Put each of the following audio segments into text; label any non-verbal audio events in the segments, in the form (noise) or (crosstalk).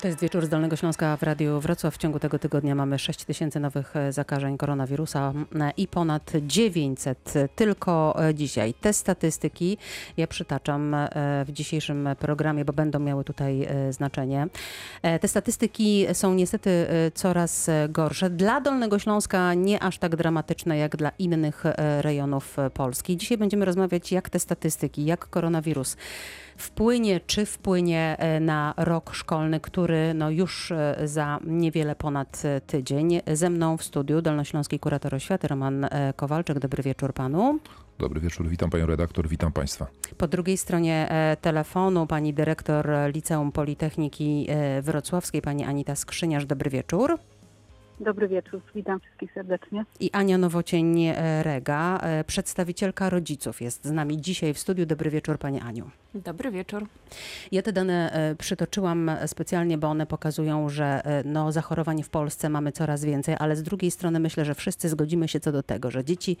To jest wieczór z Dolnego Śląska w Radiu Wrocław. W ciągu tego tygodnia mamy 6 tysięcy nowych e, zakażeń koronawirusa e, i ponad 900 tylko e, dzisiaj. Te statystyki ja przytaczam w dzisiejszym programie, bo będą miały tutaj znaczenie. Te statystyki są niestety coraz gorsze. Dla Dolnego Śląska nie aż tak dramatyczne jak dla innych rejonów Polski. Dzisiaj będziemy rozmawiać, jak te statystyki, jak koronawirus wpłynie, czy wpłynie e, na rok szkolny, który no już e, za niewiele ponad e, tydzień. Ze mną w studiu Dolnośląski Kurator Oświaty Roman Kowalczyk. Dobry wieczór panu. Dobry wieczór, witam panią redaktor, witam państwa. Po drugiej stronie telefonu pani dyrektor Liceum Politechniki Wrocławskiej, pani Anita Skrzyniarz. Dobry wieczór. Dobry wieczór, witam wszystkich serdecznie. I Ania Nowocień-Rega, e, przedstawicielka rodziców jest z nami dzisiaj w studiu. Dobry wieczór Pani Aniu. Dobry wieczór. Ja te dane e, przytoczyłam specjalnie, bo one pokazują, że e, no, zachorowań w Polsce mamy coraz więcej, ale z drugiej strony myślę, że wszyscy zgodzimy się co do tego, że dzieci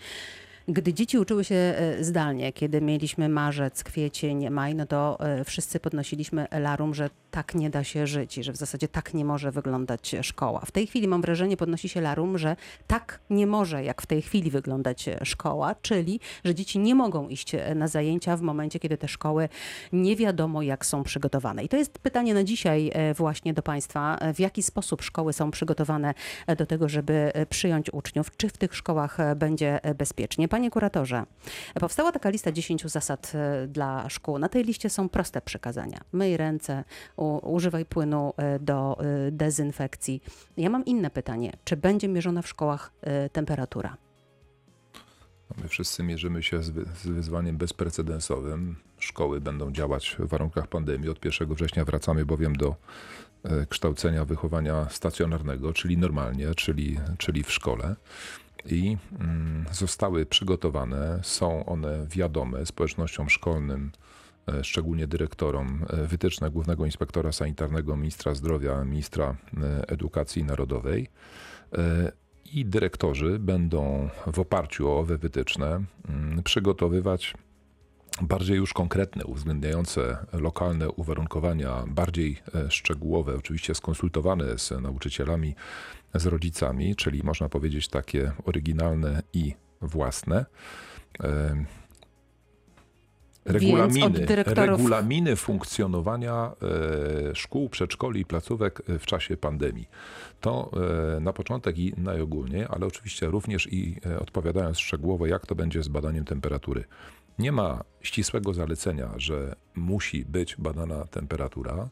gdy dzieci uczyły się e, zdalnie, kiedy mieliśmy marzec, kwiecień, maj, no to e, wszyscy podnosiliśmy larum, że tak nie da się żyć i że w zasadzie tak nie może wyglądać szkoła. W tej chwili mam wrażenie, podnosi się larum, że tak nie może jak w tej chwili wyglądać szkoła, czyli że dzieci nie mogą iść e, na zajęcia w momencie, kiedy te szkoły nie wiadomo jak są przygotowane. I to jest pytanie na dzisiaj właśnie do Państwa. W jaki sposób szkoły są przygotowane do tego, żeby przyjąć uczniów? Czy w tych szkołach będzie bezpiecznie? Panie kuratorze, powstała taka lista 10 zasad e, dla szkół. Na tej liście są proste przekazania. Myj ręce, używaj płynu e, do e, dezynfekcji. Ja mam inne pytanie. Czy będzie mierzona w szkołach temperatura? No, my wszyscy mierzymy się z wyzwaniem bezprecedensowym. Szkoły będą działać w warunkach pandemii. Od 1 września wracamy bowiem do kształcenia wychowania stacjonarnego, czyli normalnie, czyli, czyli w szkole i mm, zostały przygotowane, są one wiadome społecznościom szkolnym, e, szczególnie dyrektorom, e, wytyczne Głównego Inspektora Sanitarnego, Ministra Zdrowia, Ministra e, Edukacji Narodowej. I dyrektorzy będą w oparciu o owe wytyczne mm, przygotowywać bardziej już konkretne, uwzględniające lokalne uwarunkowania, bardziej szczegółowe, oczywiście skonsultowane z nauczycielami, z rodzicami, czyli można powiedzieć takie oryginalne i własne. Regulaminy, regulaminy funkcjonowania e, szkół, przedszkoli i placówek w czasie pandemii. To e, na początek i najogólniej, ale oczywiście również i e, odpowiadając szczegółowo, jak to będzie z badaniem temperatury. Nie ma ścisłego zalecenia, że musi być badana temperatura.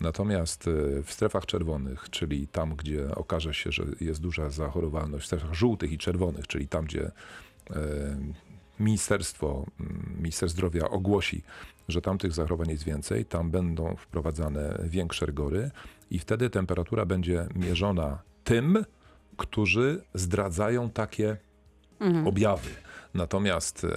Natomiast e, w strefach czerwonych, czyli tam, gdzie okaże się, że jest duża zachorowalność, w strefach żółtych i czerwonych, czyli tam, gdzie e, ministerstwo, minister zdrowia ogłosi, że tam tych zachorowań jest więcej, tam będą wprowadzane większe rygory i wtedy temperatura będzie mierzona tym, którzy zdradzają takie mhm. objawy. Natomiast e,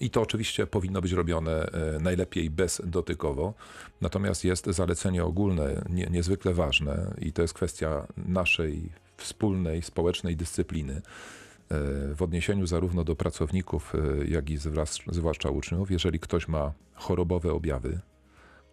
i to oczywiście powinno być robione e, najlepiej bezdotykowo. Natomiast jest zalecenie ogólne, nie, niezwykle ważne i to jest kwestia naszej wspólnej społecznej dyscypliny e, w odniesieniu zarówno do pracowników, jak i zwłaszcza uczniów. Jeżeli ktoś ma chorobowe objawy,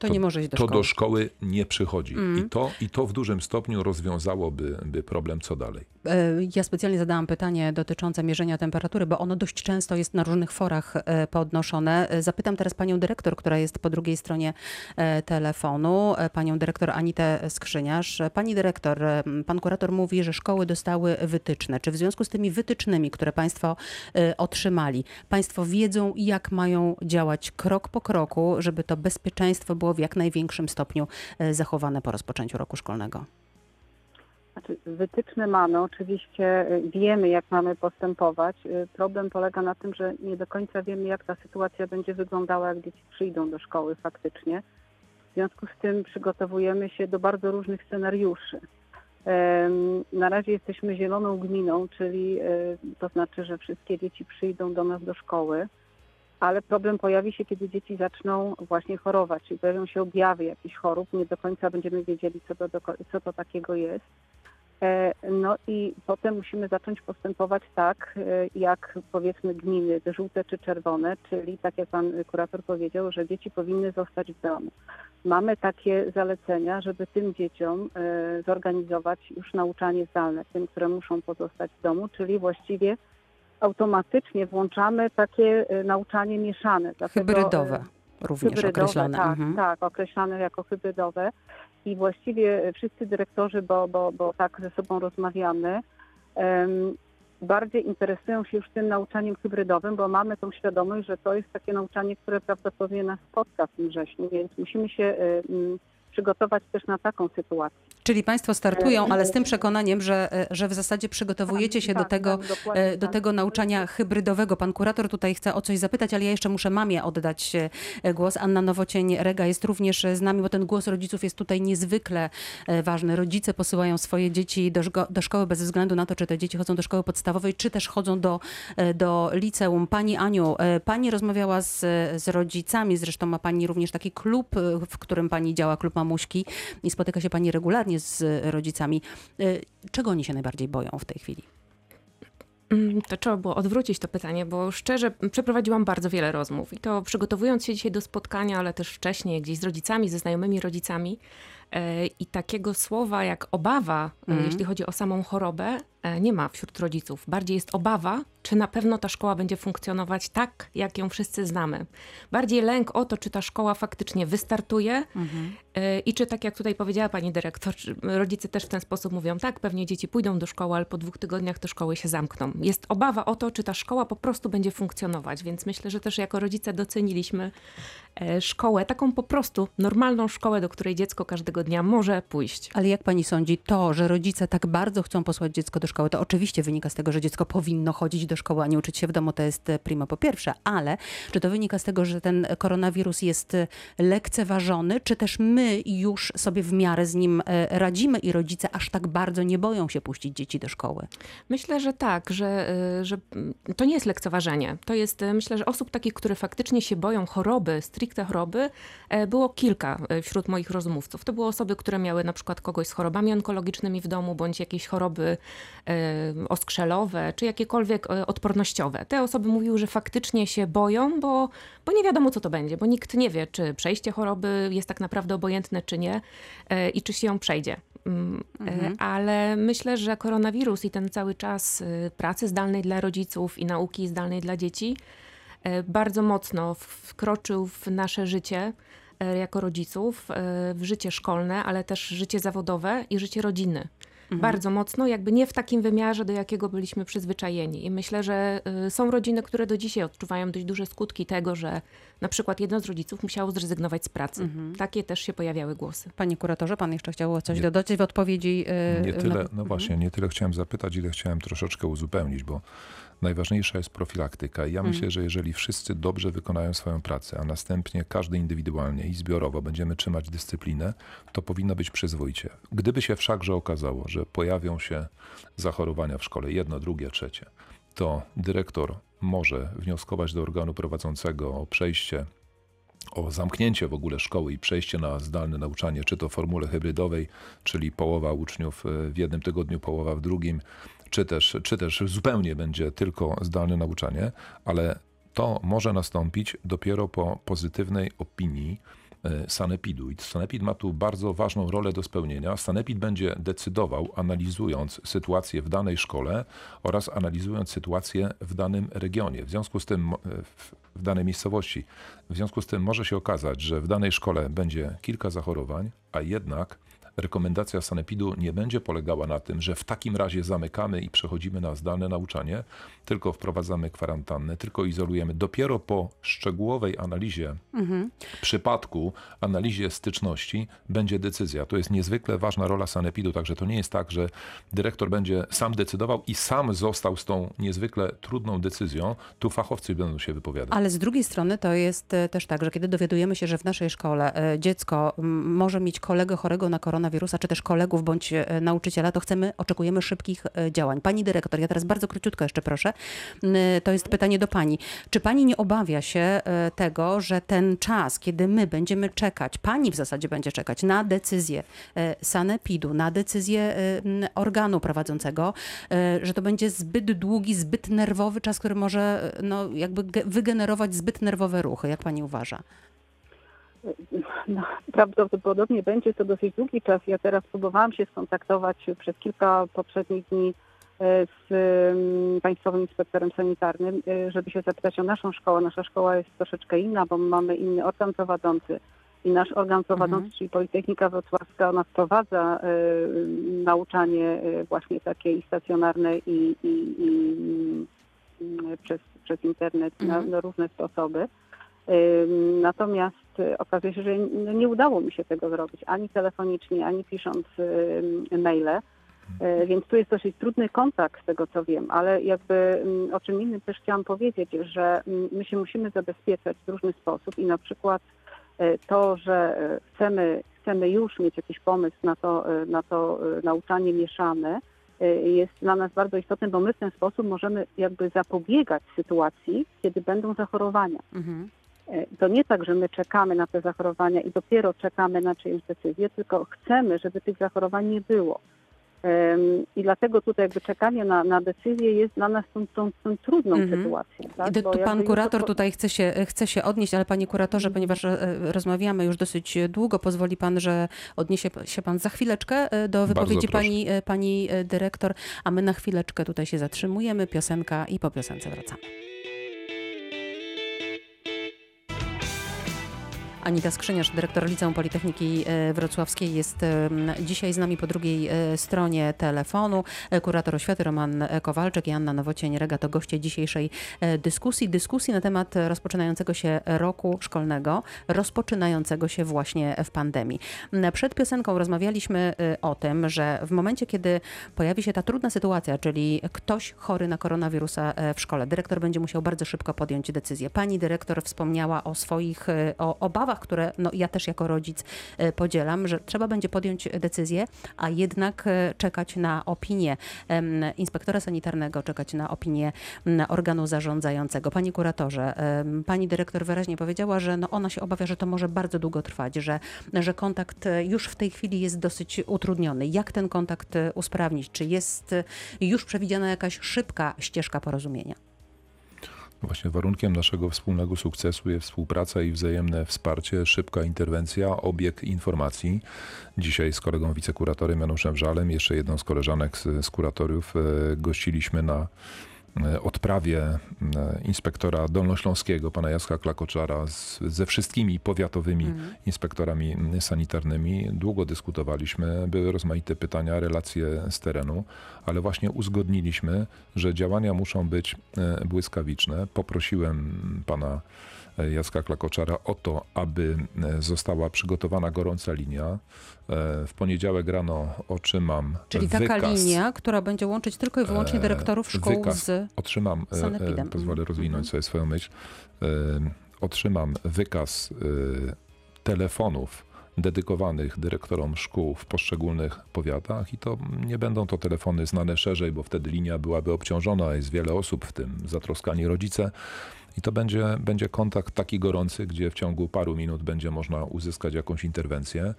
to, to, nie może iść do to szkoły. do szkoły nie przychodzi. Mm. I, to, I to w dużym stopniu rozwiązałoby by problem, co dalej. E, ja specjalnie zadałam pytanie dotyczące mierzenia temperatury, bo ono dość często jest na różnych forach e, podnoszone. E, zapytam teraz panią dyrektor, która jest po drugiej stronie telefonu, panią dyrektor Anitę Skrzyniarz. Pani dyrektor, pan kurator mówi, że szkoły dostały wytyczne. Czy w związku z tymi wytycznymi, które państwo otrzymali, państwo wiedzą, jak mają działać krok po kroku, żeby to bezpieczeństwo było w jak największym stopniu zachowane po rozpoczęciu roku szkolnego? Znaczy, wytyczne mamy, oczywiście y, wiemy, jak mamy postępować. Y, problem polega na tym, że nie do końca wiemy, jak ta sytuacja będzie wyglądała, jak dzieci przyjdą do szkoły faktycznie. W związku z tym przygotowujemy się do bardzo różnych scenariuszy. Na razie jesteśmy zieloną gminą, czyli to znaczy, że wszystkie dzieci przyjdą do nas do szkoły, ale problem pojawi się, kiedy dzieci zaczną właśnie chorować, czyli pojawią się objawy jakichś chorób. Nie do końca będziemy wiedzieli, co to, co to takiego jest. E, no i potem musimy zacząć postępować tak, e, jak powiedzmy gminy, żółte czy czerwone, czyli tak jak pan kurator powiedział, że dzieci powinny zostać w domu. Mamy takie zalecenia, żeby tym dzieciom e, zorganizować już nauczanie zdalne, tym, które muszą pozostać w domu, czyli właściwie automatycznie włączamy takie nauczanie mieszane. Dlatego, hybrydowe również hybrydowe, określone. Tak, mhm. tak, określane jako hybrydowe i właściwie wszyscy dyrektorzy, bo, bo, bo tak ze sobą rozmawiamy, um, bardziej interesują się już tym nauczaniem hybrydowym, bo mamy tą świadomość, że to jest takie nauczanie, które prawdopodobnie nas spotka w tym wrześniu, więc musimy się um, przygotować też na taką sytuację. Czyli Państwo startują, ale z tym przekonaniem, że, e, że w zasadzie przygotowujecie tak, się tak, do, tego, tak, e, do tego nauczania hybrydowego. Pan kurator tutaj chce o coś zapytać, ale ja jeszcze muszę mamie oddać e, głos. Anna Nowocień-Rega jest również z nami, bo ten głos rodziców jest tutaj niezwykle ważny. Rodzice posyłają swoje dzieci do, do szkoły bez względu na to, czy te dzieci chodzą do szkoły podstawowej, czy też chodzą do, do liceum. Pani Aniu, pani rozmawiała z, z rodzicami, zresztą ma pani również taki klub, w którym pani działa, klub mamuśki i spotyka się pani regularnie z rodzicami. Y, czego oni się najbardziej boją w tej chwili? Mm, to trzeba było odwrócić to pytanie, bo szczerze przeprowadziłam bardzo wiele rozmów i to przygotowując się dzisiaj do spotkania, ale też wcześniej gdzieś z rodzicami, ze znajomymi rodzicami, I takiego słowa jak obawa, mm. jeśli chodzi o samą chorobę, e, nie ma wśród rodziców. Bardziej jest obawa, czy na pewno ta szkoła będzie funkcjonować tak, jak ją wszyscy znamy. Bardziej lęk o to, czy ta szkoła faktycznie wystartuje mm. i czy tak jak tutaj powiedziała pani dyrektor, rodzice też w ten sposób mówią, tak, pewnie dzieci pójdą do szkoły, ale po dwóch tygodniach te szkoły się zamkną. Jest obawa o to, czy ta szkoła po prostu będzie funkcjonować, więc myślę, że też jako rodzice doceniliśmy szkołę, taką po prostu normalną szkołę, do której dziecko każdego dnia może pójść. Ale jak pani sądzi, to, że rodzice tak bardzo chcą posłać dziecko do szkoły, to oczywiście wynika z tego, że dziecko powinno chodzić do szkoły, a nie uczyć się w domu, to jest e, prima po pierwsze, ale czy to wynika z tego, że ten koronawirus jest e, lekceważony, czy też my już sobie w miarę z nim e, radzimy i rodzice aż tak bardzo nie boją się puścić dzieci do szkoły? Myślę, że tak, że, że to nie jest lekceważenie. To jest, myślę, że osób takich, które faktycznie się boją choroby, stricte choroby, było kilka wśród moich rozmówców. To były osoby, które miały na przykład kogoś z chorobami onkologicznymi w domu, bądź jakieś choroby e, oskrzelowe, czy jakiekolwiek e, odpornościowe. Te osoby mówiły, że faktycznie się boją, bo, bo nie wiadomo, co to będzie, bo nikt nie wie, czy przejście choroby jest tak naprawdę obojętne, czy nie e, i czy się ją przejdzie. Mm, mhm. Ale myślę, że koronawirus i ten cały czas pracy zdalnej dla rodziców i nauki zdalnej dla dzieci bardzo mocno wkroczył w nasze życie. E, jako rodziców e, w życie szkolne, ale też życie zawodowe i życie rodzinne. Mhm. Bardzo mocno, jakby nie w takim wymiarze, do jakiego byliśmy przyzwyczajeni. I myślę, że e, są rodziny, które do dzisiaj odczuwają dość duże skutki tego, że na przykład jedno z rodziców musiało zrezygnować z pracy. Mhm. Takie też się pojawiały głosy. Panie kuratorze, pan jeszcze chciał coś nie, dodać w odpowiedzi? Nie tyle, no mhm. właśnie, nie tyle chciałem zapytać, ile chciałem troszeczkę uzupełnić, bo najważniejsza jest profilaktyka. I ja myślę, mm. że jeżeli wszyscy dobrze wykonają swoją pracę, a następnie każdy indywidualnie i zbiorowo będziemy trzymać dyscyplinę, to powinno być przyzwoicie. Gdyby się wszakże okazało, że pojawią się zachorowania w szkole, jedno, drugie, trzecie, to dyrektor może wnioskować do organu prowadzącego o przejście o zamknięcie w ogóle szkoły i przejście na zdalne nauczanie, czy to w formule hybrydowej, czyli połowa uczniów w jednym tygodniu, połowa w drugim, czy też, czy też zupełnie będzie tylko zdalne nauczanie, ale to może nastąpić dopiero po pozytywnej opinii e, Sanepidu. I Sanepid ma tu bardzo ważną rolę do spełnienia. Sanepid będzie decydował, analizując sytuację w danej szkole oraz analizując sytuację w danym regionie. W związku z tym, e, w danej miejscowości. W związku z tym może się okazać, że w danej szkole będzie kilka zachorowań, a jednak rekomendacja sanepidu nie będzie polegała na tym, że w takim razie zamykamy i przechodzimy na zdalne nauczanie, tylko wprowadzamy kwarantannę, tylko izolujemy. Dopiero po szczegółowej analizie mhm. przypadku, analizie styczności będzie decyzja. To jest niezwykle ważna rola sanepidu, także to nie jest tak, że dyrektor będzie sam decydował i sam został z tą niezwykle trudną decyzją. Tu fachowcy będą się wypowiadać. Ale z drugiej strony to jest e, też tak, że kiedy dowiadujemy się, że w naszej szkole e, dziecko może mieć kolegę chorego na koronawirus, koronawirusa, czy też kolegów bądź nauczyciela, to chcemy, oczekujemy szybkich działań. Pani dyrektor, ja teraz bardzo króciutko jeszcze proszę. To jest pytanie do pani. Czy pani nie obawia się tego, że ten czas, kiedy my będziemy czekać, pani w zasadzie będzie czekać na decyzję sanepidu, na decyzję organu prowadzącego, że to będzie zbyt długi, zbyt nerwowy czas, który może no, jakby wygenerować zbyt nerwowe ruchy. Jak pani uważa? No, prawdopodobnie będzie to dosyć długi czas. Ja teraz próbowałam się skontaktować przez kilka poprzednich dni e, z mm, Państwowym Inspektorem Sanitarnym, e, żeby się zapytać o naszą szkołę. Nasza szkoła jest troszeczkę inna, bo mamy inny organ prowadzący. I nasz organ prowadzący, mhm. czyli Politechnika Wrocławska, ona wprowadza y, nauczanie właśnie takie i stacjonarne i, i, i y, przez, przez internet mhm. na, na, różne sposoby. Natomiast okazuje się, że no nie udało mi się tego zrobić ani telefonicznie, ani pisząc maile. Więc tu jest dosyć trudny kontakt z tego, co wiem, ale jakby o czym innym też chciałam powiedzieć, że my się musimy zabezpieczać w różny sposób i na przykład to, że chcemy, chcemy już mieć jakiś pomysł na to, na to nauczanie mieszane, jest dla nas bardzo istotne, bo my w ten sposób możemy jakby zapobiegać sytuacji, kiedy będą zachorowania. Mhm. To nie tak, że my czekamy na te zachorowania i dopiero czekamy na czyjąś decyzję, tylko chcemy, żeby tych zachorowań nie było. I dlatego tutaj jakby czekanie na, na decyzję jest dla nas tą, tą, tą trudną mm -hmm. sytuacją. Tak? Tu pan kurator to... tutaj chce się, chce się odnieść, ale panie kuratorze, mm -hmm. ponieważ e, rozmawiamy już dosyć długo, pozwoli pan, że odniesie się pan za chwileczkę e, do wypowiedzi pani, e, pani dyrektor, a my na chwileczkę tutaj się zatrzymujemy. Piosenka i po piosence wracamy. Anita Skrzyniarz, dyrektor Liceum Politechniki e, Wrocławskiej jest dzisiaj z nami po drugiej e, stronie telefonu. E, kurator oświaty Roman Kowalczyk i Anna Nowocień-Rega to goście dzisiejszej dyskusji. Dyskusji na temat rozpoczynającego się roku szkolnego, rozpoczynającego się właśnie w pandemii. Przed piosenką rozmawialiśmy o tym, że w momencie, kiedy pojawi się ta trudna sytuacja, czyli ktoś chory na koronawirusa w szkole, dyrektor będzie musiał bardzo szybko podjąć decyzję. Pani dyrektor wspomniała o swoich o obawach, obawach, które no, ja też jako rodzic e, podzielam, że trzeba będzie podjąć decyzję, a jednak e, czekać na opinię inspektora sanitarnego, czekać na opinię organu zarządzającego. Pani kuratorze, pani dyrektor wyraźnie powiedziała, że no ona się obawia, że to może bardzo długo trwać, że, że kontakt e, już w tej chwili jest dosyć utrudniony. Jak ten kontakt usprawnić? Czy jest już przewidziana jakaś szybka ścieżka porozumienia? Właśnie warunkiem naszego wspólnego sukcesu jest współpraca i wzajemne wsparcie, szybka interwencja, obieg informacji. Dzisiaj z kolegą wicekuratorem Januszem Żalem, jeszcze jedną z koleżanek z, z kuratoriów, e, gościliśmy na odprawie e, inspektora dolnośląskiego, pana Jacka Klakoczara, z, ze wszystkimi powiatowymi mhm. inspektorami sanitarnymi. Długo dyskutowaliśmy, były rozmaite pytania, relacje z terenu, ale właśnie uzgodniliśmy, że działania muszą być e, błyskawiczne. Poprosiłem pana Jacka Klakoczara o to, aby została przygotowana gorąca linia. E, w poniedziałek rano otrzymam Czyli wykaz, taka linia, która będzie łączyć tylko i wyłącznie e, dyrektorów szkół wykaz, z Otrzymam, e, sanepidem. pozwolę mhm. rozwinąć sobie swoją myśl, otrzymam wykaz telefonów dedykowanych dyrektorom szkół w poszczególnych powiatach i to nie będą to telefony znane szerzej, bo wtedy linia byłaby obciążona, jest wiele osób, w tym zatroskani rodzice. I to będzie, będzie kontakt taki gorący, gdzie w ciągu paru minut będzie można uzyskać jakąś interwencję.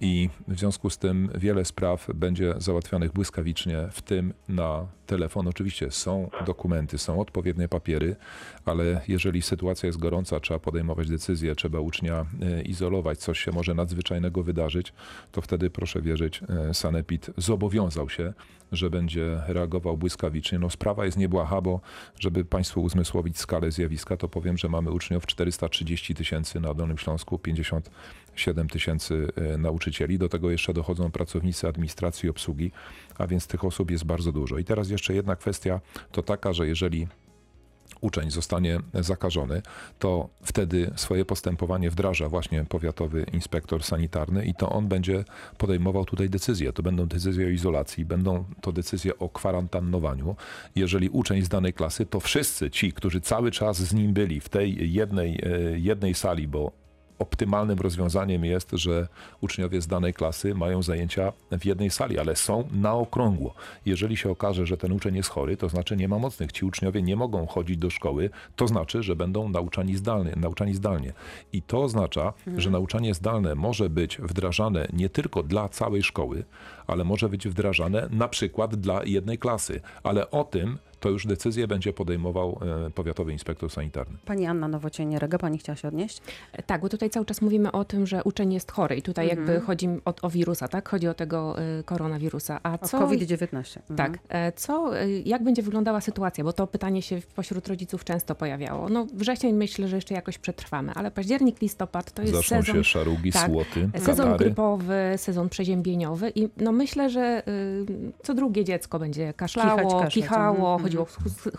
I w związku z tym wiele spraw będzie załatwianych błyskawicznie, w tym na telefon. Oczywiście są dokumenty, są odpowiednie papiery, ale jeżeli sytuacja jest gorąca, trzeba podejmować decyzje, trzeba ucznia e, izolować, coś się może nadzwyczajnego wydarzyć, to wtedy proszę wierzyć, e, Sanepid zobowiązał się, że będzie reagował błyskawicznie. No sprawa jest niebłaha, bo żeby Państwu uzmysłowić skalę zjawiska, to powiem, że mamy uczniów 430 tysięcy na Dolnym Śląsku, 57 tysięcy e, nauczycieli. Do tego jeszcze dochodzą pracownicy administracji i obsługi, a więc tych osób jest bardzo dużo. I teraz jeszcze jedna kwestia to taka, że jeżeli uczeń zostanie zakażony, to wtedy swoje postępowanie wdraża właśnie powiatowy inspektor sanitarny i to on będzie podejmował tutaj decyzje. To będą decyzje o izolacji, będą to decyzje o kwarantannowaniu. Jeżeli uczeń z danej klasy, to wszyscy ci, którzy cały czas z nim byli w tej jednej, e, jednej sali, bo optymalnym rozwiązaniem jest, że uczniowie z danej klasy mają zajęcia w jednej sali, ale są na okrągło. Jeżeli się okaże, że ten uczeń jest chory, to znaczy nie ma mocnych. Ci uczniowie nie mogą chodzić do szkoły, to znaczy, że będą nauczani zdalnie. Nauczani zdalnie. I to oznacza, mhm. że nauczanie zdalne może być wdrażane nie tylko dla całej szkoły, ale może być wdrażane na przykład dla jednej klasy. Ale o tym to już decyzję będzie podejmował e, powiatowy inspektor sanitarny. Pani Anna Nowocienie-Rega, pani chciała się odnieść? E, tak, bo tutaj cały czas mówimy o tym, że uczeń jest chory i tutaj mhm. jakby chodzi o, o, wirusa, tak? Chodzi o tego y, koronawirusa. A co... COVID-19. Mhm. Tak. Co, jak będzie wyglądała sytuacja? Bo to pytanie się pośród rodziców często pojawiało. No wrzesień myślę, że jeszcze jakoś przetrwamy, ale październik, listopad to jest Zaczną sezon... się szarugi, tak, słoty, Sezon kadary. grypowy, sezon przeziębieniowy i no myślę, że y, co drugie dziecko będzie kaszlało, Kichać, kichało, mhm chodziło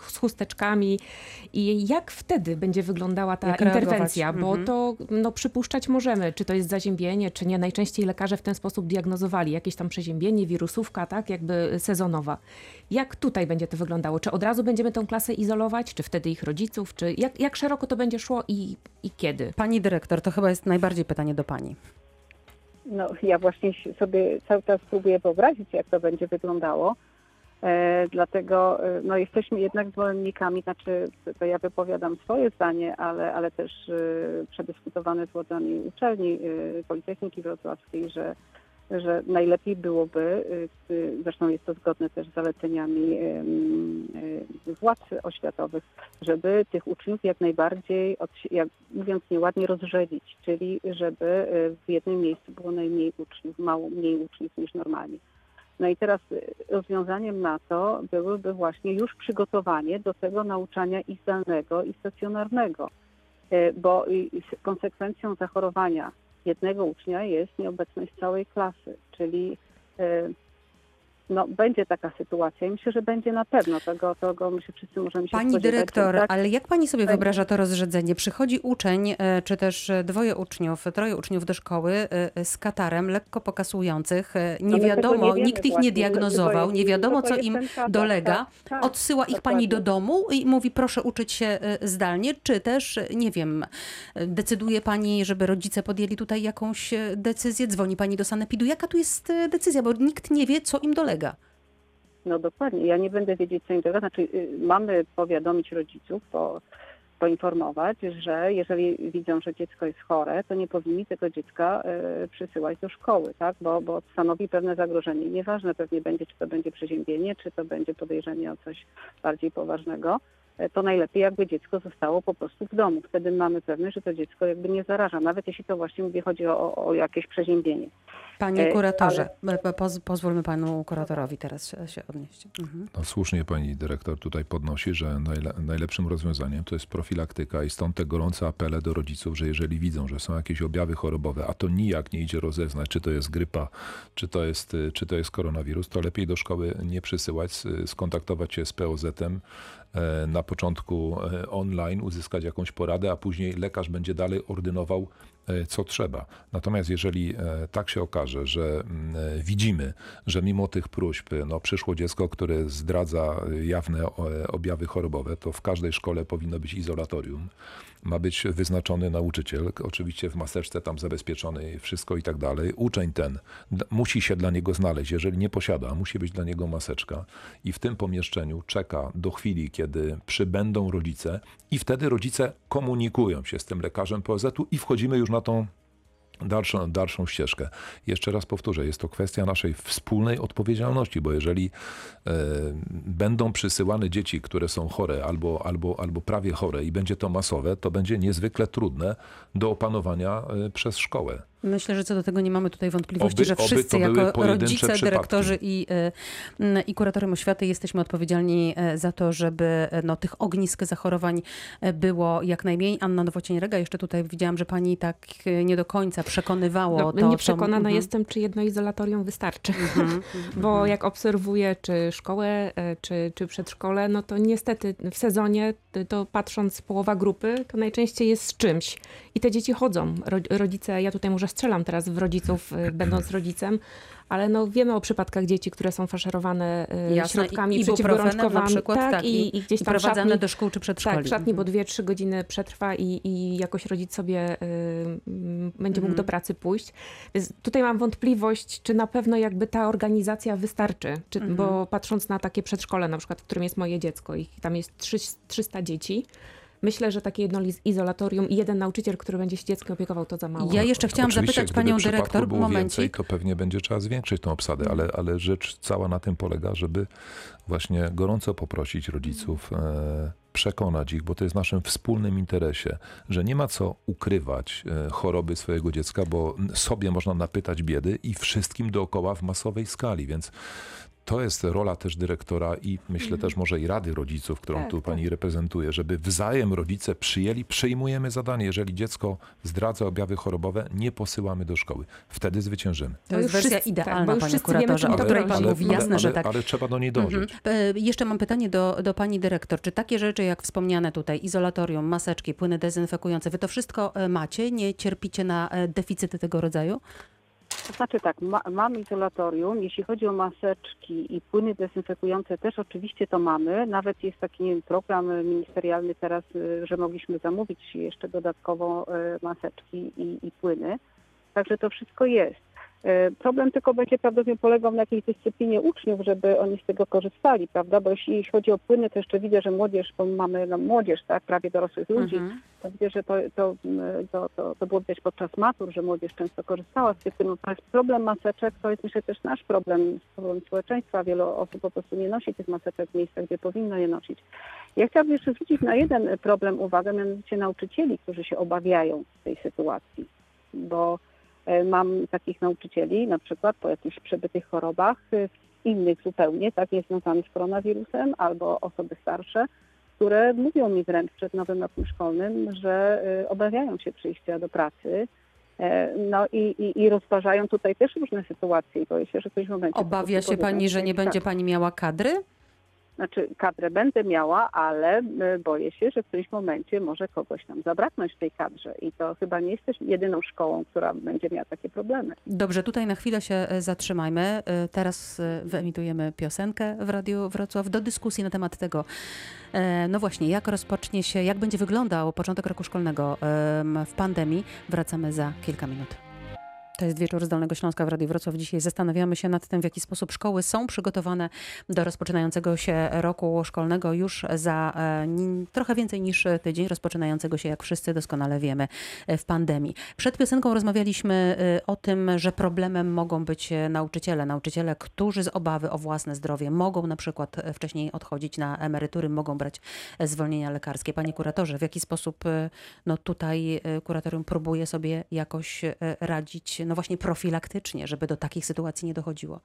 z chusteczkami. I jak wtedy będzie wyglądała ta jak interwencja? Reagować? Bo mhm. to no, przypuszczać możemy, czy to jest zaziębienie, czy nie. Najczęściej lekarze w ten sposób diagnozowali jakieś tam przeziębienie, wirusówka, tak, jakby sezonowa. Jak tutaj będzie to wyglądało? Czy od razu będziemy tę klasę izolować, czy wtedy ich rodziców, czy jak, jak szeroko to będzie szło i, i kiedy? Pani dyrektor, to chyba jest najbardziej pytanie do pani. No, ja właśnie sobie cały czas próbuję wyobrazić, jak to będzie wyglądało. E, dlatego e, no, jesteśmy jednak zwolennikami, znaczy to ja wypowiadam swoje zdanie, ale, ale też e, przedyskutowane z władzami uczelni Politechniki Wrocławskiej, że, że najlepiej byłoby, zresztą jest to zgodne też z zaleceniami władz oświatowych, żeby tych uczniów jak najbardziej, jak mówiąc nieładnie, rozrzedzić, czyli żeby w jednym miejscu było najmniej uczniów, mało mniej uczniów niż normalnie. No i teraz y, rozwiązaniem na to byłyby właśnie już przygotowanie do tego nauczania i zdalnego, i stacjonarnego, y, bo konsekwencją zachorowania jednego ucznia jest nieobecność całej klasy, czyli y, no, będzie taka sytuacja i myślę, że będzie na pewno. Tego, tego my się wszyscy możemy się Pani dyrektor, tak? ale jak pani sobie wyobraża to rozrzedzenie? Przychodzi uczeń, e, czy też dwoje uczniów, troje uczniów do szkoły e, z katarem lekko pokasujących. E, nie no wiadomo, nie nikt ich nie diagnozował, nie wiadomo, co im dolega. Tak, tak, Odsyła ich pani do domu i mówi, proszę uczyć się zdalnie, czy też, nie wiem, decyduje pani, żeby rodzice podjęli tutaj jakąś decyzję? Dzwoni pani do sanepidu. Jaka tu jest decyzja? Bo nikt nie wie, co im dolega No dokładnie. Ja nie będę wiedzieć, co im dolega. Znaczy, y, mamy powiadomić rodziców, po, poinformować, że jeżeli widzą, że dziecko jest chore, to nie powinni tego dziecka y, przysyłać do szkoły, tak? bo, bo stanowi pewne zagrożenie. Nieważne pewnie będzie, czy to będzie przeziębienie, czy to będzie podejrzenie o coś bardziej poważnego. E, to najlepiej jakby dziecko zostało po prostu w domu. Wtedy mamy pewność, że to dziecko jakby nie zaraża, nawet jeśli to właśnie mówię, chodzi o, o jakieś przeziębienie. Panie e, kuratorze, Ale... poz, pozwólmy panu kuratorowi teraz się, odnieść. Mhm. No, słusznie pani dyrektor tutaj podnosi, że najle, najlepszym rozwiązaniem to jest profilaktyka i stąd te gorące apele do rodziców, że jeżeli widzą, że są jakieś objawy chorobowe, a to nijak nie idzie rozeznać, czy to jest grypa, czy to jest, czy to jest koronawirus, to lepiej do szkoły nie przysyłać, skontaktować się z POZ-em, E, na początku e, online, uzyskać jakąś poradę, a później lekarz będzie dalej ordynował e, co trzeba. Natomiast jeżeli tak się okaże, że mm, widzimy, że mimo tych próśb no, przyszło dziecko, które zdradza jawne objawy chorobowe, to w każdej szkole powinno być izolatorium ma być wyznaczony nauczyciel, oczywiście w maseczce tam zabezpieczony, wszystko i tak dalej. Uczeń ten musi się dla niego znaleźć, jeżeli nie posiada, musi być dla niego maseczka i w tym pomieszczeniu czeka do chwili, kiedy przybędą rodzice i wtedy rodzice komunikują się z tym lekarzem POZ-u i wchodzimy już na tą dalszą, dalszą ścieżkę. Jeszcze raz powtórzę, jest to kwestia naszej wspólnej odpowiedzialności, bo jeżeli e, będą przysyłane dzieci, które są chore albo, albo, albo prawie chore i będzie to masowe, to będzie niezwykle trudne do opanowania e, przez szkołę. Myślę, że co do tego nie mamy tutaj wątpliwości, oby, że wszyscy jako rodzice, przypadki. dyrektorzy i, y, i kuratorium oświaty jesteśmy odpowiedzialni e, za to, żeby e, no, tych ognisk zachorowań e, było jak najmniej. Anna Nowocień-Rega, jeszcze tutaj widziałam, że pani tak nie do końca przekonywało. No, to, nie przekonana to, mhm. jestem, czy jedno izolatorium wystarczy. Mhm, (laughs) mhm, Bo jak obserwuję czy szkołę, czy, czy przedszkole, no to niestety w sezonie, to patrząc połowa grupy, to najczęściej jest z czymś. I te dzieci chodzą. Rodzice, ja tutaj muszę strzelam teraz w rodziców, y, będąc rodzicem, ale no wiemy o przypadkach dzieci, które są faszerowane y, Jasne, środkami i, przeciwgorączkowymi. przykład, tak, tak, i, i gdzieś tam prowadzane szatni, do szkół czy przedszkoli. Tak, w szatni, bo 2-3 mhm. godziny przetrwa i, i jakoś rodzic sobie y, będzie mógł mhm. do pracy pójść. Więc tutaj mam wątpliwość, czy na pewno jakby ta organizacja wystarczy, czy, mhm. bo patrząc na takie przedszkole na przykład, w którym jest moje dziecko i tam jest 300 dzieci, Myślę, że takie jedno izolatorium i jeden nauczyciel, który będzie się dzieckiem opiekował, to za mało. Ja jeszcze chciałam Oczywiście, zapytać panią dyrektor, było więcej, to pewnie będzie trzeba zwiększyć tą obsadę, ale, ale rzecz cała na tym polega, żeby właśnie gorąco poprosić rodziców, e, przekonać ich, bo to jest w naszym wspólnym interesie, że nie ma co ukrywać e, choroby swojego dziecka, bo sobie można napytać biedy i wszystkim dookoła w masowej skali, więc to jest rola też dyrektora i myślę mhm. też może i Rady Rodziców, którą tak, tu tak. pani reprezentuje, żeby wzajem rodzice przyjęli, przejmujemy zadanie. Jeżeli dziecko zdradza objawy chorobowe, nie posyłamy do szkoły. Wtedy zwyciężymy. To jest wersja tak, idealna, tak, panie kuratorze, o której pan mówi. Jasne, ale, że tak. Ale trzeba do niej dążyć. Mhm. E, jeszcze mam pytanie do, do pani dyrektor. Czy takie rzeczy, jak wspomniane tutaj, izolatorium, maseczki, płyny dezynfekujące, wy to wszystko e, macie? Nie cierpicie na e, deficyty tego rodzaju? To znaczy tak, ma, mam izolatorium. Jeśli chodzi o maseczki i płyny dezynfekujące, też oczywiście to mamy. Nawet jest taki nie wiem, program ministerialny teraz, y, że mogliśmy zamówić jeszcze dodatkowo y, maseczki i, i płyny. Także to wszystko jest. E, problem tylko będzie prawdopodobnie polegał na jakiejś dyscyplinie uczniów, żeby oni z tego korzystali, prawda? Bo jeśli, jeśli chodzi o płyny, to jeszcze widzę, że młodzież, bo mamy no, młodzież, tak, prawie dorosłych ludzi, mhm. to widzę, że to, to, to, to, to było widać podczas matur, że młodzież często korzystała z tych płynów. Problem maseczek, to jest myślę też nasz problem, problem społeczeństwa. Wielu osób po prostu nie nosi tych maseczek w miejscach, gdzie powinno je nosić. Ja chciałabym jeszcze zwrócić na jeden problem uwagę, mianowicie nauczycieli, którzy się obawiają tej sytuacji, bo mam takich nauczycieli, na przykład po jakichś przebytych chorobach, e, innych zupełnie, tak, nie związanych z koronawirusem, albo osoby starsze, które mówią mi wręcz przed nowym rokiem szkolnym, że e, obawiają się przyjścia do pracy. No i, i, i rozważają tutaj też różne sytuacje i boję się, że w którymś momencie... Obawia się Pani, że nie będzie Pani miała kadry? Znaczy kadrę będę miała, ale y, boję się, że w którymś momencie może kogoś nam zabraknąć w tej kadrze i to chyba nie jesteś jedyną szkołą, która będzie miała takie problemy. Dobrze, tutaj na chwilę się e, zatrzymajmy. E, teraz wyemitujemy piosenkę w Radiu Wrocław do dyskusji na temat tego, no właśnie, jak rozpocznie się, jak będzie wyglądał początek roku szkolnego w pandemii. Wracamy za kilka minut. To jest wieczór z Dolnego Śląska w Radiu Wrocław. Dzisiaj zastanawiamy się nad tym, w jaki sposób szkoły są przygotowane do rozpoczynającego się roku szkolnego już za e, trochę więcej niż tydzień, rozpoczynającego się, jak wszyscy doskonale wiemy, e, w pandemii. Przed piosenką rozmawialiśmy e, o tym, że problemem mogą być nauczyciele. Nauczyciele, którzy z obawy o własne zdrowie mogą na przykład wcześniej odchodzić na emerytury, mogą brać zwolnienia lekarskie. Panie kuratorze, w jaki sposób no tutaj kuratorium próbuje sobie jakoś radzić no właśnie profilaktycznie, żeby do takich sytuacji nie dochodziło?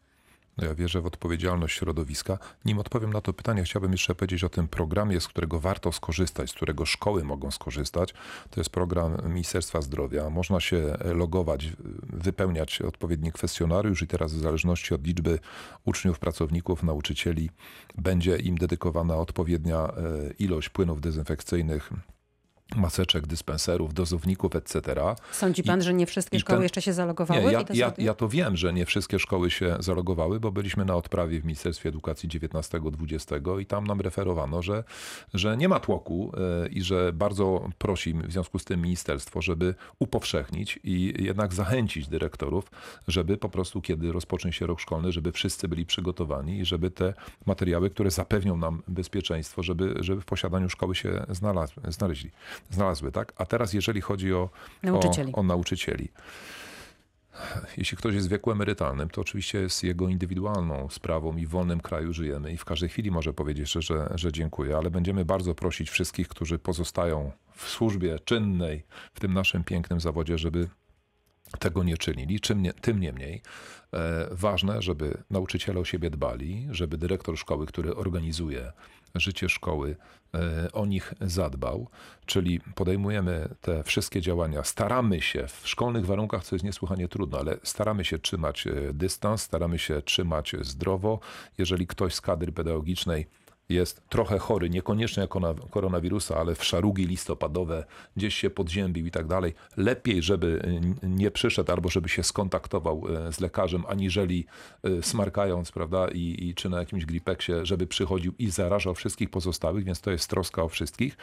No ja wierzę w odpowiedzialność środowiska. Nim odpowiem na to pytanie, chciałbym jeszcze powiedzieć o tym programie, z którego warto skorzystać, z którego szkoły mogą skorzystać. To jest program Ministerstwa Zdrowia. Można się logować, wypełniać odpowiedni kwestionariusz i teraz w zależności od liczby uczniów, pracowników, nauczycieli będzie im dedykowana odpowiednia e, ilość płynów dezynfekcyjnych maseczek, dyspenserów, dozowników, etc. Sądzi pan, I, że nie wszystkie szkoły ten, jeszcze się zalogowały? Nie, ja, to ja, ja, to wiem, że nie wszystkie szkoły się zalogowały, bo byliśmy na odprawie w Ministerstwie Edukacji 19-20 i tam nam referowano, że, że nie ma tłoku yy, i że bardzo prosi w związku z tym ministerstwo, żeby upowszechnić i jednak zachęcić dyrektorów, żeby po prostu kiedy rozpocznie się rok szkolny, żeby wszyscy byli przygotowani i żeby te materiały, które zapewnią nam bezpieczeństwo, żeby, żeby w posiadaniu szkoły się znaleźli znalazły, tak? A teraz jeżeli chodzi o nauczycieli. O, o nauczycieli. Jeśli ktoś jest w wieku emerytalnym, to oczywiście jest jego indywidualną sprawą i w wolnym kraju żyjemy i w każdej chwili może powiedzieć, że, że dziękuję, ale będziemy bardzo prosić wszystkich, którzy pozostają w służbie czynnej w tym naszym pięknym zawodzie, żeby tego nie czynili. Czym nie, tym niemniej e, ważne, żeby nauczyciele o siebie dbali, żeby dyrektor szkoły, który organizuje życie szkoły, e, o nich zadbał, czyli podejmujemy te wszystkie działania, staramy się w szkolnych warunkach, co jest niesłychanie trudno, ale staramy się trzymać e, dystans, staramy się trzymać zdrowo. Jeżeli ktoś z kadry pedagogicznej jest trochę chory, niekoniecznie jako na koronawirusa, ale w szarugi listopadowe, gdzieś się podziębił i tak dalej, lepiej, żeby nie przyszedł albo żeby się skontaktował e, z lekarzem, aniżeli e, smarkając, prawda, i, i czy na jakimś gripeksie, żeby przychodził i zarażał wszystkich pozostałych, więc to jest troska o wszystkich.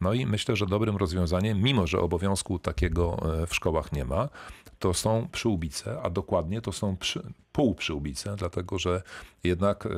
No i myślę, że dobrym rozwiązaniem, mimo że obowiązku takiego e, w szkołach nie ma, to są przyłbice, a dokładnie to są przy, półprzyłbice, dlatego że jednak e,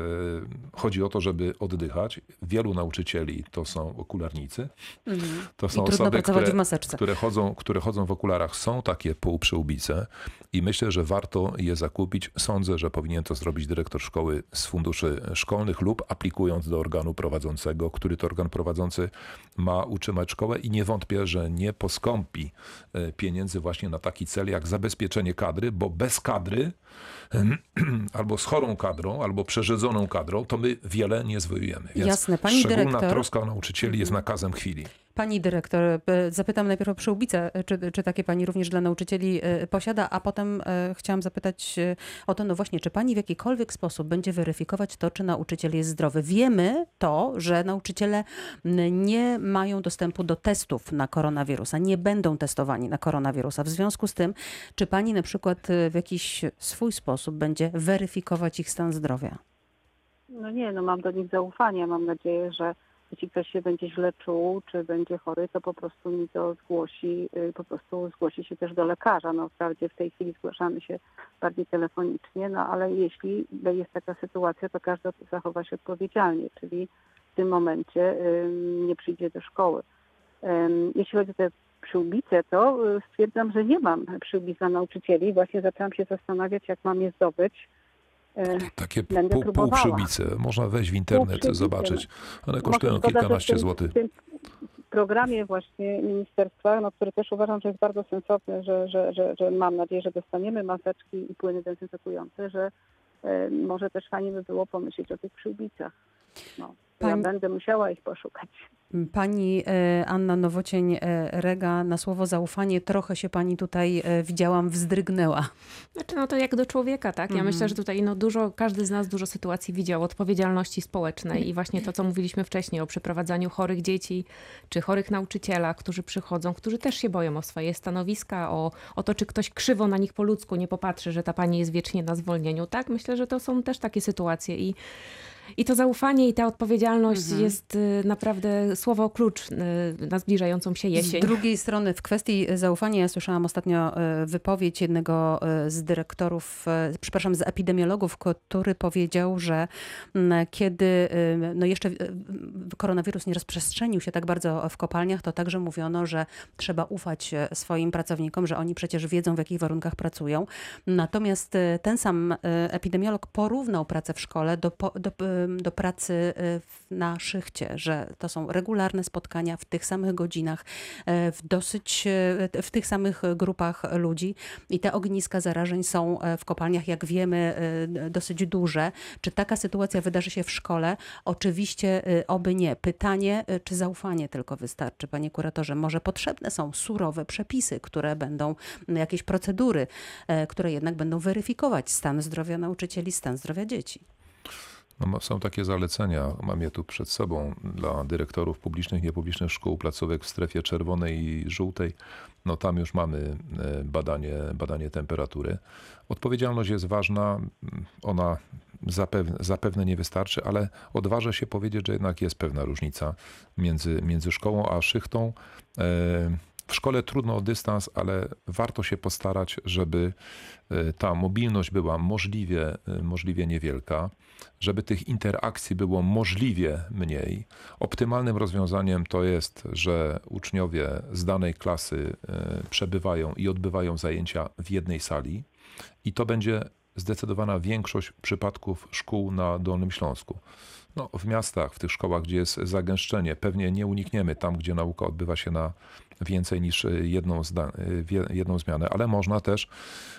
chodzi o to, żeby oddychać. Wielu nauczycieli to są okularnicy. Mhm. To są osoby, które, które, chodzą, które chodzą w okularach. Są takie półprzyłbice i myślę, że warto je zakupić. Sądzę, że powinien to zrobić dyrektor szkoły z funduszy szkolnych lub aplikując do organu prowadzącego, który to organ prowadzący ma utrzymać szkołę i nie wątpię, że nie poskąpi e, pieniędzy właśnie na taki cel jak zabezpieczenie kadry, bo bez kadry (clears throat) albo z chorą kadrą, albo przerzedzoną kadrą, to my wiele nie zwojujemy. Jasne, pani szczególna dyrektor... troska o nauczycieli jest nakazem chwili. Pani dyrektor, e, zapytam najpierw o przyłbice, e, czy, czy takie pani również dla nauczycieli e, posiada, a potem chciałam zapytać o to, no właśnie, czy pani w jakikolwiek sposób będzie weryfikować to, czy nauczyciel jest zdrowy? Wiemy to, że nauczyciele nie mają dostępu do testów na koronawirusa, nie będą testowani na koronawirusa. W związku z tym, czy pani na przykład w jakiś swój sposób będzie weryfikować ich stan zdrowia? No nie, no mam do nich zaufanie. Mam nadzieję, że jeśli ktoś się będzie źle czuł, czy będzie chory, to po prostu mi to zgłosi, y, po prostu zgłosi się też do lekarza. No wprawdzie w tej chwili zgłaszamy się bardziej telefonicznie, no ale jeśli jest taka sytuacja, to każdy zachowa się odpowiedzialnie, czyli w tym momencie nie przyjdzie do szkoły. Jeśli chodzi o te przyłbice, to y, stwierdzam, że nie mam przyłbic dla nauczycieli. Właśnie zaczęłam się zastanawiać, jak mam je zdobyć E, takie pół, półprzybice. Można wejść w internet, zobaczyć. One kosztują kilkanaście złotych. W tym programie właśnie ministerstwa, no, który też uważam, że jest bardzo sensowny, że, że, że, że mam nadzieję, że dostaniemy maseczki i płyny dezynfekujące, że e, może też fajnie by było pomyśleć o tych przyłbicach. No, Pani... Ja będę musiała ich poszukać. Pani e, Anna Nowocień-Rega, na słowo zaufanie trochę się pani tutaj e, widziałam, wzdrygnęła. Znaczy, no to jak do człowieka, tak? Ja mm. myślę, że tutaj no dużo, każdy z nas dużo sytuacji widział odpowiedzialności społecznej i właśnie to, co mówiliśmy wcześniej o przeprowadzaniu chorych dzieci czy chorych nauczycielach, którzy przychodzą, którzy też się boją o swoje stanowiska, o, o to, czy ktoś krzywo na nich po ludzku nie popatrzy, że ta pani jest wiecznie na zwolnieniu, tak? Myślę, że to są też takie sytuacje i i to zaufanie i ta odpowiedzialność mhm. jest y, naprawdę słowo klucz y, na zbliżającą się jesień. Z drugiej strony w kwestii zaufania ja słyszałam ostatnio y, wypowiedź jednego z dyrektorów, przepraszam, z epidemiologów, który powiedział, że mm, kiedy no jeszcze koronawirus nie rozprzestrzenił się tak bardzo w kopalniach, to także mówiono, że trzeba ufać swoim pracownikom, że oni przecież wiedzą w jakich warunkach pracują. Natomiast ten sam epidemiolog porównał pracę w szkole do, do do pracy y, na szychcie, że to są regularne spotkania w tych samych godzinach, y, w dosyć, y, w tych samych grupach ludzi i te ogniska zarażeń są w kopalniach, jak wiemy, dosyć duże. Czy taka sytuacja wydarzy się w szkole? Oczywiście oby nie. Pytanie, czy zaufanie tylko wystarczy, panie kuratorze? Może potrzebne są surowe przepisy, które będą, jakieś procedury, które jednak będą weryfikować stan zdrowia nauczycieli, stan zdrowia dzieci. No, są takie zalecenia, mam je tu przed sobą, dla dyrektorów publicznych, niepublicznych szkół, placówek w strefie czerwonej i żółtej. No tam już mamy e, badanie, badanie temperatury. Odpowiedzialność jest ważna, ona zapewne, zapewne nie wystarczy, ale odważę się powiedzieć, że jednak jest pewna różnica między, między szkołą a szychtą. E, w szkole trudno o dystans, ale warto się postarać, żeby e, ta mobilność była możliwie, możliwie niewielka, żeby tych interakcji było możliwie mniej. Optymalnym rozwiązaniem to jest, że uczniowie z danej klasy e, przebywają i odbywają zajęcia w jednej sali i to będzie zdecydowana większość przypadków szkół na Dolnym Śląsku. No, w miastach, w tych szkołach, gdzie jest zagęszczenie, pewnie nie unikniemy tam, gdzie nauka odbywa się na więcej niż jedną, jedną zmianę, ale można też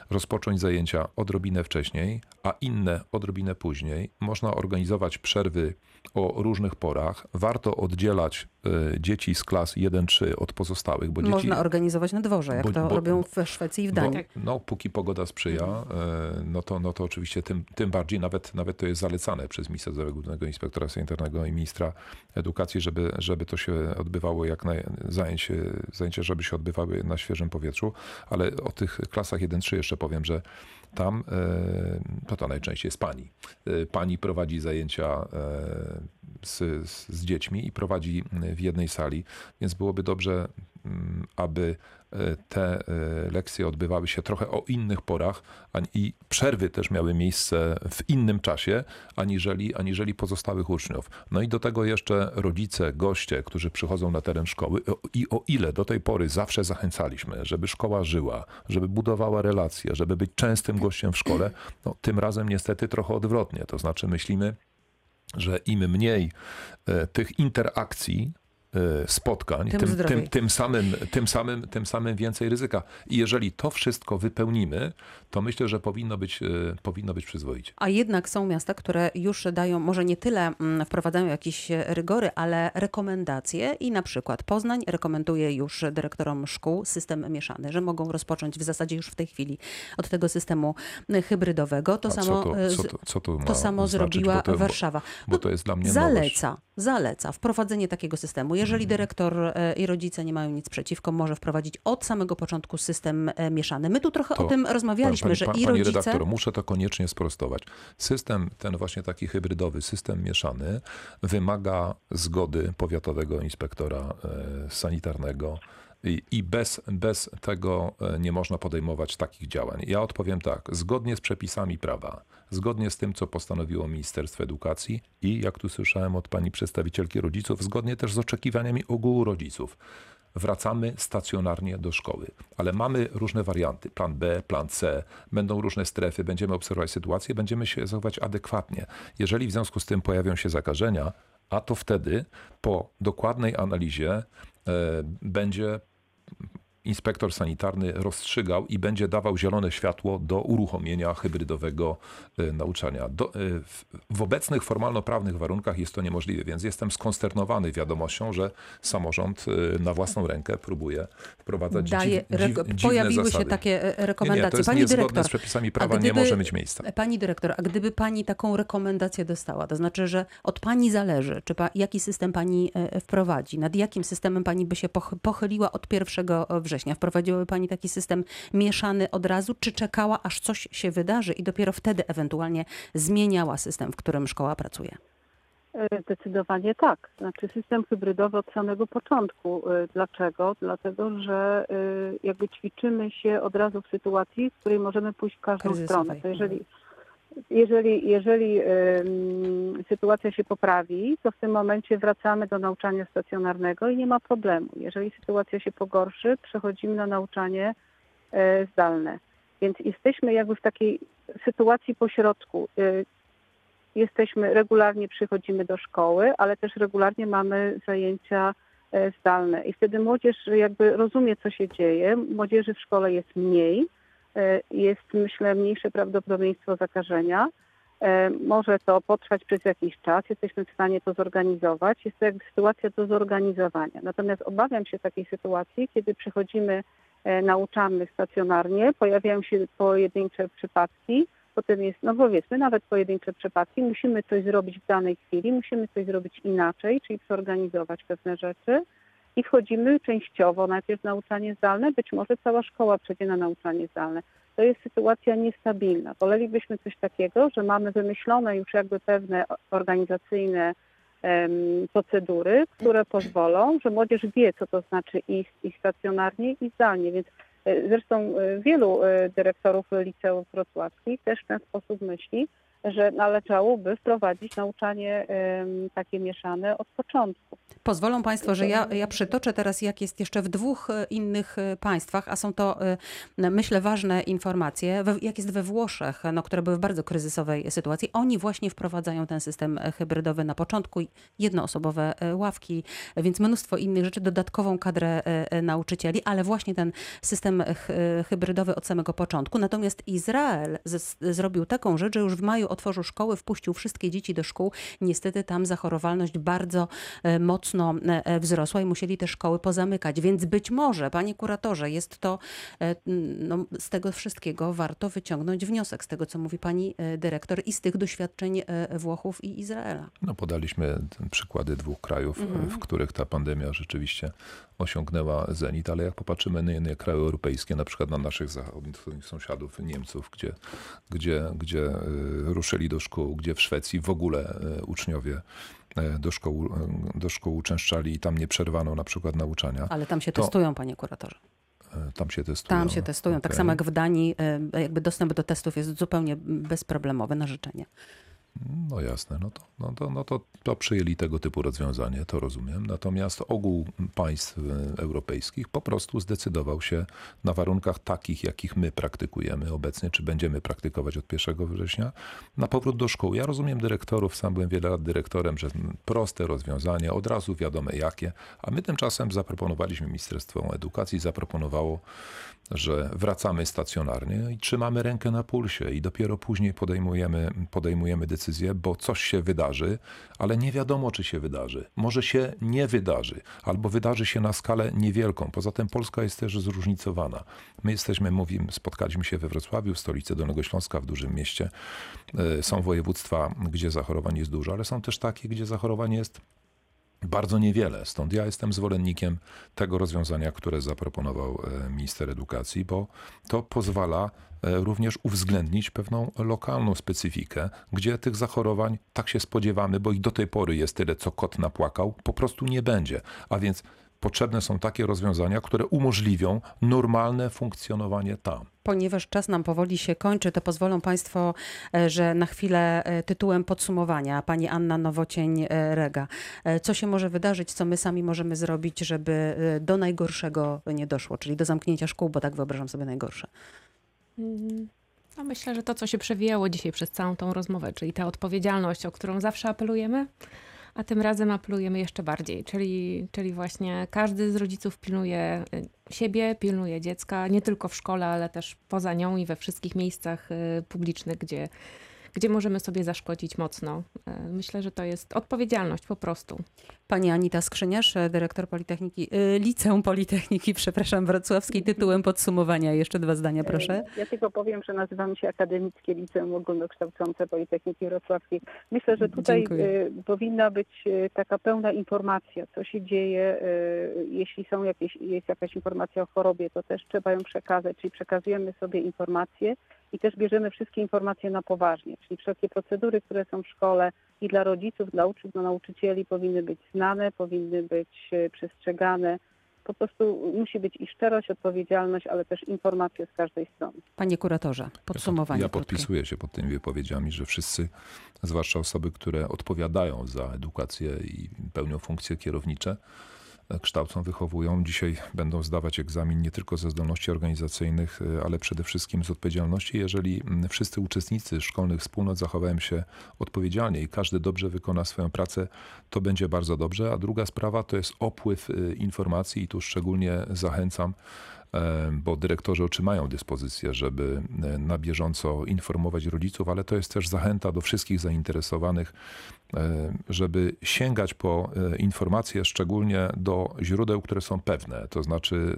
rozpocząć zajęcia odrobinę wcześniej, a inne odrobinę później. Można organizować przerwy o różnych porach. Warto oddzielać y, dzieci z klas 1-3 od pozostałych. Bo Można dzieci, organizować na dworze, jak bo, to bo, robią w Szwecji i w Danii. Bo, no, póki pogoda sprzyja, y, no to, no to oczywiście tym, tym bardziej nawet, nawet to jest zalecane przez Ministra Zdrowia Głównego Inspektora sanitarnego i ministra edukacji, żeby, żeby to się odbywało jak naj, zajęcie, zajęcie, żeby się odbywały na świeżym powietrzu, ale o tych klasach 1-3 jeszcze powiem, że tam to, to najczęściej jest pani. Pani prowadzi zajęcia z, z dziećmi i prowadzi w jednej sali, więc byłoby dobrze, aby e, te e, lekcje odbywały się trochę o innych porach i przerwy też miały miejsce w innym czasie, aniżeli, aniżeli pozostałych uczniów. No i do tego jeszcze rodzice, goście, którzy przychodzą na teren szkoły i o ile do tej pory zawsze zachęcaliśmy, żeby szkoła żyła, żeby budowała relacje, żeby być częstym gościem w szkole, no tym razem niestety trochę odwrotnie. To znaczy myślimy, że im mniej e, tych interakcji E, spotkań, tym, tym, tym, tym, samym, tym, samym, tym samym więcej ryzyka. I jeżeli to wszystko wypełnimy, to myślę, że powinno być, e, powinno być przyzwoicie. A jednak są miasta, które już dają, może nie tyle mm, wprowadzają jakieś rygory, ale rekomendacje i na przykład Poznań rekomenduje już dyrektorom szkół system mieszany, że mogą rozpocząć w zasadzie już w tej chwili od tego systemu hybrydowego. To A samo, co to, e, co to, co to, to samo znaczyć? zrobiła to, Warszawa. Bo, bo, to jest dla mnie Zaleca, nowość. zaleca wprowadzenie takiego systemu. Jeżeli mhm. dyrektor e, i rodzice nie mają nic przeciwko, może wprowadzić od samego początku system e, mieszany. My tu trochę to, o tym rozmawialiśmy, pani, że pani, i rodzice... Pani redaktor, muszę to koniecznie sprostować. System, ten właśnie taki hybrydowy, system mieszany wymaga zgody powiatowego inspektora e, sanitarnego, i bez, bez tego nie można podejmować takich działań. Ja odpowiem tak, zgodnie z przepisami prawa, zgodnie z tym, co postanowiło Ministerstwo Edukacji i, jak tu słyszałem od pani przedstawicielki rodziców, zgodnie też z oczekiwaniami ogółu rodziców. Wracamy stacjonarnie do szkoły, ale mamy różne warianty. Plan B, plan C, będą różne strefy, będziemy obserwować sytuację, będziemy się zachować adekwatnie. Jeżeli w związku z tym pojawią się zakażenia, a to wtedy po dokładnej analizie e, będzie inspektor sanitarny rozstrzygał i będzie dawał zielone światło do uruchomienia hybrydowego e, nauczania. Do, e, w obecnych formalno-prawnych warunkach jest to niemożliwe, więc jestem skonsternowany wiadomością, że samorząd e, na własną rękę próbuje wprowadzać Daje, dziw, Pojawiły zasady. się takie rekomendacje. Nie, nie, to jest pani dyrektor, z przepisami prawa, gdyby, nie może mieć miejsca. Pani dyrektor, a gdyby pani taką rekomendację dostała, to znaczy, że od pani zależy, czy pa, jaki system pani wprowadzi, nad jakim systemem pani by się pochyliła od 1 września, września. Wprowadziłaby Pani taki system mieszany od razu, czy czekała, aż coś się wydarzy i dopiero wtedy ewentualnie zmieniała system, w którym szkoła pracuje? E, zdecydowanie tak. Znaczy system hybrydowy od samego początku. E, dlaczego? Dlatego, że e, jakby ćwiczymy się od razu w sytuacji, w której możemy pójść w każdą Kryzysowej. stronę. To jeżeli jeżeli, jeżeli sytuacja się poprawi, to w tym momencie wracamy do nauczania stacjonarnego i nie ma problemu. Jeżeli sytuacja się pogorszy, przechodzimy na nauczanie e, zdalne. Więc jesteśmy jakby w takiej sytuacji pośrodku. E, jesteśmy, regularnie przychodzimy do szkoły, ale też regularnie mamy zajęcia e, zdalne. I wtedy młodzież jakby rozumie, co się dzieje. Młodzieży w szkole jest mniej, jest, myślę, mniejsze prawdopodobieństwo zakażenia. E, może to potrwać przez jakiś czas, jesteśmy w stanie to zorganizować. Jest to jakby sytuacja do zorganizowania. Natomiast obawiam się takiej sytuacji, kiedy przychodzimy, e, nauczamy stacjonarnie, pojawiają się pojedyncze przypadki, potem jest, no powiedzmy, nawet pojedyncze przypadki, musimy coś zrobić w danej chwili, musimy coś zrobić inaczej, czyli przeorganizować pewne rzeczy i wchodzimy częściowo najpierw na nauczanie zdalne, być może cała szkoła przejdzie na nauczanie zdalne. To jest sytuacja niestabilna. Wolelibyśmy coś takiego, że mamy wymyślone już jakby pewne organizacyjne um, procedury, które pozwolą, że młodzież wie, co to znaczy ich, ich stacjonarnie i zdalnie. Więc e, zresztą e, wielu e, dyrektorów liceów wrocławskich też w ten sposób myśli, że należałoby wprowadzić nauczanie takie mieszane od początku. Pozwolą Państwo, że ja, ja przytoczę teraz, jak jest jeszcze w dwóch e, innych e, państwach, a są to, e, myślę, ważne informacje. Jak jest we Włoszech, no, które były w bardzo kryzysowej sytuacji, oni właśnie wprowadzają ten system hybrydowy na początku, jednoosobowe ławki, więc mnóstwo innych rzeczy, dodatkową kadrę nauczycieli, ale właśnie ten system hybrydowy od samego początku. Natomiast Izrael z, zrobił taką rzecz, że już w maju otworzył szkoły, wpuścił wszystkie dzieci do szkół. Niestety tam zachorowalność bardzo e, mocno e, wzrosła i musieli te szkoły pozamykać. Więc być może, panie kuratorze, jest to no, z tego wszystkiego warto wyciągnąć wniosek, z tego co mówi pani dyrektor i z tych doświadczeń Włochów i Izraela. No, podaliśmy przykłady dwóch krajów, mhm. w których ta pandemia rzeczywiście osiągnęła zenit, ale jak popatrzymy na inne kraje europejskie, na przykład na naszych zachodnich sąsiadów Niemców, gdzie, gdzie, gdzie e, ruszyli do szkół, gdzie w Szwecji w ogóle e, uczniowie e, do szkół, do szkół uczęszczali i tam nie przerwano na przykład nauczania. Ale tam się to... testują, panie kuratorze. Tam się testują. Tam się testują. Okay. Tak samo jak w Danii, jakby dostęp do testów jest zupełnie bezproblemowy na życzenie. No jasne, no to, no to, no to, to przyjęli tego typu rozwiązanie, to rozumiem. Natomiast ogół państw e, europejskich po prostu zdecydował się na warunkach takich, jakich my praktykujemy obecnie, czy będziemy praktykować od 1 września, na powrót do szkół. Ja rozumiem dyrektorów, sam byłem wiele lat dyrektorem, że proste rozwiązanie, od razu wiadomo jakie, a my tymczasem zaproponowaliśmy, Ministerstwo Edukacji zaproponowało, że wracamy stacjonarnie i trzymamy rękę na pulsie i dopiero później podejmujemy, podejmujemy decyzję decyzję, bo coś się wydarzy, ale nie wiadomo, czy się wydarzy. Może się nie wydarzy, albo wydarzy się na skalę niewielką. Poza tym Polska jest też zróżnicowana. My jesteśmy, mówimy, spotkaliśmy się we Wrocławiu, w stolicy Dolnego Śląska, w dużym mieście. E, są województwa, gdzie zachorowań jest dużo, ale są też takie, gdzie zachorowanie jest bardzo niewiele. Stąd ja jestem zwolennikiem tego rozwiązania, które zaproponował e, minister edukacji, bo to pozwala e, również uwzględnić pewną lokalną specyfikę, gdzie tych zachorowań, tak się spodziewamy, bo ich do tej pory jest tyle, co kot napłakał, po prostu nie będzie. A więc potrzebne są takie rozwiązania, które umożliwią normalne funkcjonowanie tam. Ponieważ czas nam powoli się kończy, to pozwolą Państwo, e, że na chwilę e, tytułem podsumowania Pani Anna Nowocień-Rega. E, co się może wydarzyć, co my sami możemy zrobić, żeby do najgorszego nie doszło, czyli do zamknięcia szkół, bo tak wyobrażam sobie najgorsze. Mm, no myślę, że to, co się przewijało dzisiaj przez całą tą rozmowę, czyli ta odpowiedzialność, o którą zawsze apelujemy, a tym razem apelujemy jeszcze bardziej, czyli, czyli właśnie każdy z rodziców pilnuje y, siebie, pilnuje dziecka, nie tylko w szkole, ale też poza nią i we wszystkich miejscach y, publicznych, gdzie, gdzie możemy sobie zaszkodzić mocno. E, myślę, że to jest odpowiedzialność po prostu. Pani Anita Skrzyniarz, dyrektor Politechniki, y, Liceum Politechniki, (laughs) przepraszam, wrocławskiej, tytułem podsumowania. Jeszcze dwa zdania, proszę. E, ja tylko powiem, że nazywamy się Akademickie Liceum Ogólnokształcące Politechniki Wrocławskiej. Myślę, że tutaj Dziękuję. Powinna być taka pełna informacja, co się dzieje, jeśli są jakieś, jest jakaś informacja o chorobie, to też trzeba ją przekazać, czyli przekazujemy sobie informacje i też bierzemy wszystkie informacje na poważnie, czyli wszelkie procedury, które są w szkole i dla rodziców, dla uczniów, dla nauczycieli powinny być znane, powinny być e, przestrzegane. Po prostu musi być i szczerość, odpowiedzialność, ale też informacje z każdej strony. Panie kuratorze, podsumowanie. Ja, podpisuję się pod tymi wypowiedziami, że wszyscy, zwłaszcza osoby, które odpowiadają za edukację i pełnią funkcje kierownicze, kształcą, wychowują. Dzisiaj będą zdawać egzamin nie tylko ze zdolności organizacyjnych, e, ale przede wszystkim z odpowiedzialności. Jeżeli wszyscy uczestnicy szkolnych wspólnot zachowają się odpowiedzialnie i każdy dobrze wykona swoją pracę, to będzie bardzo dobrze. A druga sprawa to jest opływ e, informacji i tu szczególnie zachęcam bo dyrektorzy otrzymają dyspozycję, żeby e, na bieżąco informować rodziców, ale to jest też zachęta do wszystkich zainteresowanych, e, żeby sięgać po informacje, szczególnie do źródeł, które są pewne. To znaczy,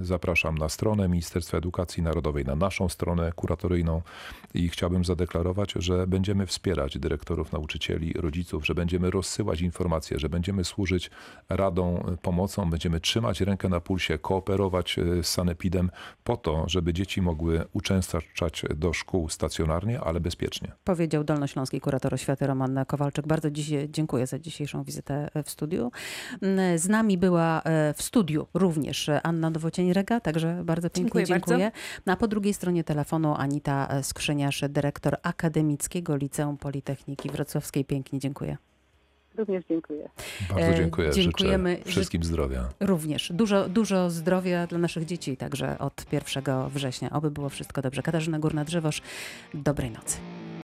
zapraszam na stronę Ministerstwa Edukacji Narodowej, na naszą stronę kuratoryjną i chciałbym zadeklarować, że będziemy wspierać dyrektorów, nauczycieli, rodziców, że będziemy rozsyłać informacje, że będziemy służyć radą, pomocą, będziemy trzymać rękę na pulsie, kooperować z sanepidem po to, żeby dzieci mogły uczęszczać do szkół stacjonarnie, ale bezpiecznie. Powiedział dolnośląski kurator oświaty Roman Kowalczyk. Bardzo dziś, dziękuję za dzisiejszą wizytę w studiu. Z nami była e, w studiu również Anna Nowocień-Rega, także bardzo pięknie dziękuję. dziękuję. A po drugiej stronie telefonu Anita Skrzyniarz, dyrektor Akademickiego Liceum Politechniki Wrocławskiej. Pięknie dziękuję. Również dziękuję. Bardzo dziękuję. Dziękujemy. Życzę wszystkim zdrowia. Również. Dużo, dużo zdrowia dla naszych dzieci, także od 1 września. Oby było wszystko dobrze. Katarzyna Górna-Drzewosz, dobrej nocy.